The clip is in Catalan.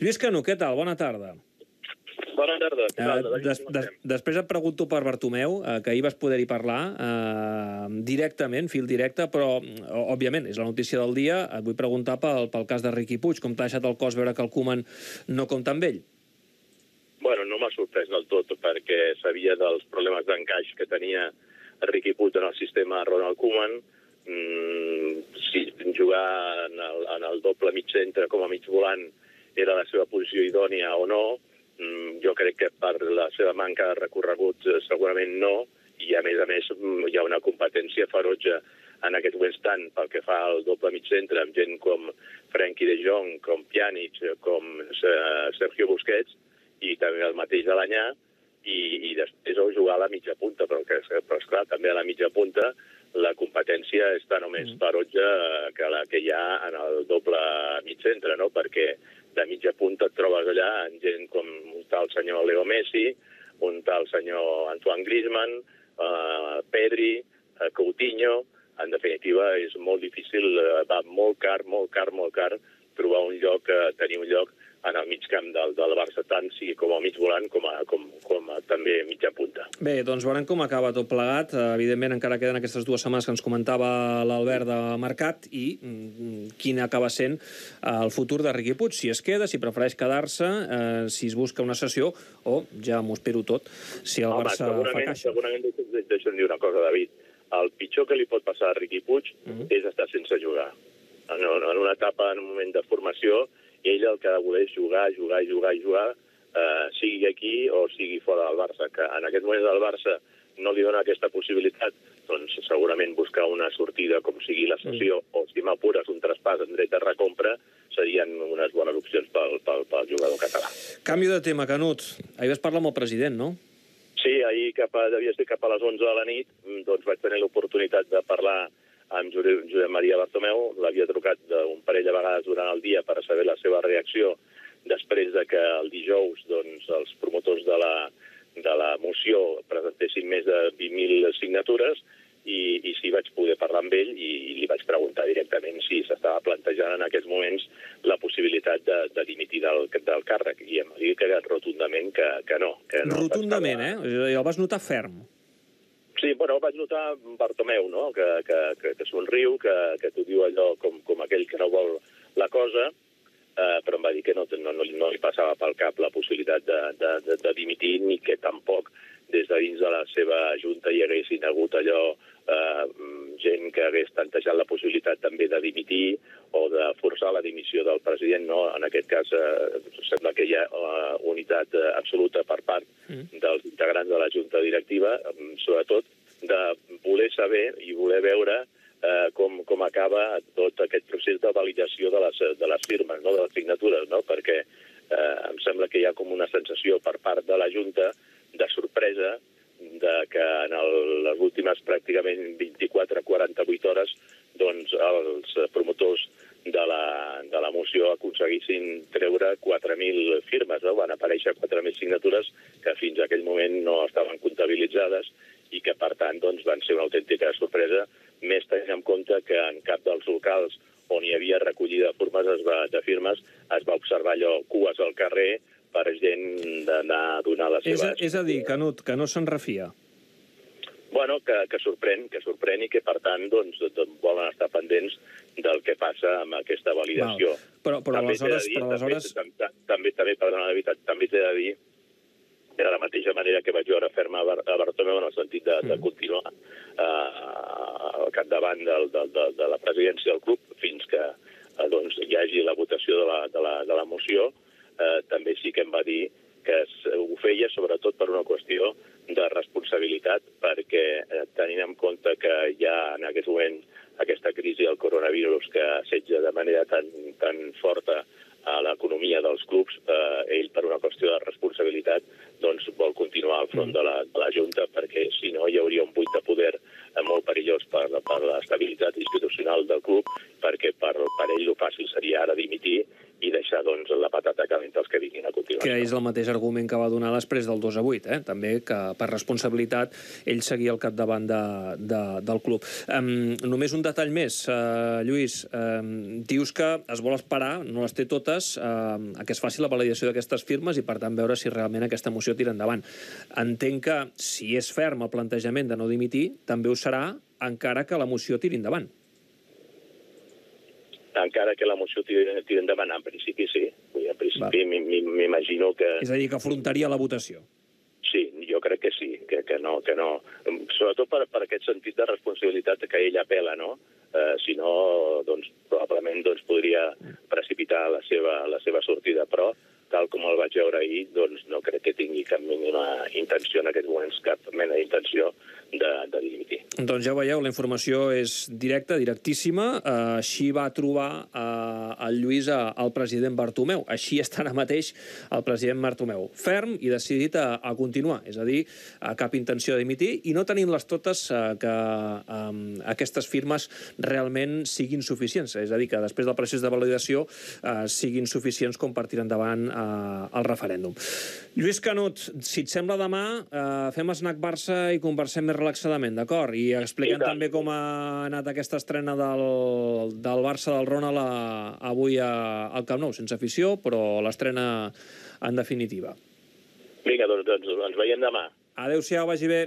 Lluís Canú, què tal? Bona tarda. Bona tarda. Què tal? Eh, des, des, després et pregunto per Bartomeu, eh, que ahir vas poder-hi parlar eh, directament, fil directe, però, òbviament, és la notícia del dia. Et vull preguntar pel, pel cas de Riqui Puig. Com t'ha deixat el cos veure que el Koeman no compta amb ell? Bueno, no m'ha sorprès del tot, perquè sabia dels problemes d'encaix que tenia Riqui Puig en el sistema Ronald Koeman. Mm, si jugar en el, en el doble mig centre com a mig volant era la seva posició idònia o no, mm, jo crec que per la seva manca de recorregut eh, segurament no, i a més a més mm, hi ha una competència ferotge en aquest moments tant pel que fa al doble mig centre amb gent com Frenkie de Jong, com Pjanic, com eh, Sergio Busquets, i també el mateix de l'Anyà, i, i després o jugar a la mitja punta, però, que, però esclar, també a la mitja punta la competència està només mm. ferotge eh, que la que hi ha en el doble mig centre, no? perquè de mitja punta et trobes allà en gent com un tal senyor Leo Messi, un tal senyor Antoine Griezmann, eh, Pedri, eh, Coutinho, en definitiva és molt difícil, eh, va molt car, molt car, molt car trobar un lloc, eh, tenir un lloc en el mig camp del, del Barça, tant sigui com a mig volant com, a, com, com a, també mitja punta. Bé, doncs veurem com acaba tot plegat. Eh, Evidentment, encara queden aquestes dues setmanes que ens comentava l'Albert de Mercat i mm, quin acaba sent eh, el futur de Riqui Puig, si es queda, si prefereix quedar-se, eh, si es busca una sessió o, ja m'ho espero tot, si el Home, Barça fa caixa. segurament deixa'm, dir una cosa, David. El pitjor que li pot passar a Riqui Puig mm -hmm. és estar sense jugar. En, en una etapa, en un moment de formació, ell el que ha de voler és jugar, jugar, jugar i jugar, eh, sigui aquí o sigui fora del Barça. Que en aquest moment del Barça no li dona aquesta possibilitat, doncs segurament buscar una sortida com sigui la sessió, mm. o si m'apures un traspàs en dret de recompra, serien unes bones opcions pel, pel, pel jugador català. Canvi de tema, Canut. Ahir vas parlar amb el president, no? Sí, ahir cap a, devia ser cap a les 11 de la nit, doncs vaig tenir l'oportunitat de parlar amb Josep Maria Bartomeu. L'havia trucat un parell de vegades durant el dia per saber la seva reacció després de que el dijous doncs, els promotors de la, de la moció presentessin més de 20.000 signatures i, i sí vaig poder parlar amb ell i, i li vaig preguntar directament si s'estava plantejant en aquests moments la possibilitat de, de dimitir del, del càrrec i em va dir que rotundament que, que no. Que no Rotundament, estava- eh? I el vas notar ferm. Sí, bueno, vaig notar Bartomeu, no?, que, que, que, que somriu, que, que t'ho diu allò com, com aquell que no vol la cosa, eh, però em va dir que no, no, no, no li passava pel cap la possibilitat de, de, de, de dimitir, ni que tampoc des de dins de la seva junta hi haguessin hagut allò eh, gent que hagués plantejat la possibilitat també de dimitir o de forçar la dimissió del president, no? En aquest cas eh, sembla que hi ha eh, unitat eh, absoluta per part dels integrants de la junta directiva, mm, sobretot de voler saber i voler veure eh, com, com acaba tot aquest procés de validació de les, de les firmes, no? de les signatures, no? perquè eh, em sembla que hi ha com una sensació per part de la Junta de sorpresa de que en el, les últimes pràcticament 24-48 hores doncs els promotors de la, de la moció aconseguissin treure 4.000 firmes, no? van aparèixer 4.000 signatures que fins a aquell moment no estaven comptabilitzades i que, per tant, doncs, van ser una autèntica sorpresa, més tenint en compte que en cap dels locals on hi havia recollida de firmes es va, de firmes es va observar allò cues al carrer per gent d'anar a donar les És a, seves... és a dir, Canut, que no se'n refia. Bueno, que, que sorprèn, que sorprèn i que, per tant, doncs, doncs volen estar pendents del que passa amb aquesta validació. Val. Però- però També aleshores- dir, però aleshores- També, també, també, també, perdona, la veritat, també t'he de dir que de la mateixa manera que vaig veure ferma a, Bar a Bartomeu en el sentit de, de continuar eh, al capdavant del, del, de, de la presidència del club fins que eh, doncs, hi hagi la votació de la, de la, de la moció, eh, també sí que em va dir que es, ho feia sobretot per una qüestió de responsabilitat perquè eh, tenint en compte que hi ha en aquest moment aquesta crisi del coronavirus que assetja de manera tan, tan forta a l'economia dels clubs, eh, ell per una qüestió de responsabilitat doncs vol continuar al front de la, de la Junta perquè si no hi hauria un buit de poder eh, molt perillós per, per l'estabilitat institucional del club perquè per, per ell el fàcil seria ara dimitir i deixar doncs, la patata calenta als que vinguin a continuació. Que és el mateix argument que va donar després del 2 a 8, eh? també que per responsabilitat ell seguia al capdavant de, de, del club. Um, només un detall més, uh, Lluís, um, dius que es vol esperar, no les té totes, uh, a que es faci la validació d'aquestes firmes i per tant veure si realment aquesta moció tira endavant. Entenc que si és ferm el plantejament de no dimitir, també ho serà encara que la moció tiri endavant encara que la moció tiri, endavant, en principi sí. Vull dir, en principi m'imagino que... És a dir, que afrontaria la votació. Sí, jo crec que sí, que, que no, que no. Sobretot per, per aquest sentit de responsabilitat que ell apela, no? Eh, si no, doncs, probablement doncs, podria precipitar la seva, la seva sortida, però tal com el vaig veure ahir, doncs no crec que tingui cap mínima intenció en aquests moments, cap mena d'intenció de, de dimitir. Doncs ja veieu, la informació és directa, directíssima. Així va trobar uh, el Lluís uh, el president Bartomeu. Així està ara mateix el president Bartomeu. Ferm i decidit a, a continuar. És a dir, uh, cap intenció de dimitir i no tenim les totes uh, que um, aquestes firmes realment siguin suficients. És a dir, que després del procés de validació uh, siguin suficients com per tirar endavant uh, el referèndum. Lluís Canut, si et sembla demà, uh, fem snack Barça i conversem més relaxadament, d'acord? I expliquem també com ha anat aquesta estrena del, del Barça del Ronald a, avui a, al Camp Nou, sense afició, però l'estrena en definitiva. Vinga, doncs, doncs ens veiem demà. Adéu-siau, vagi bé.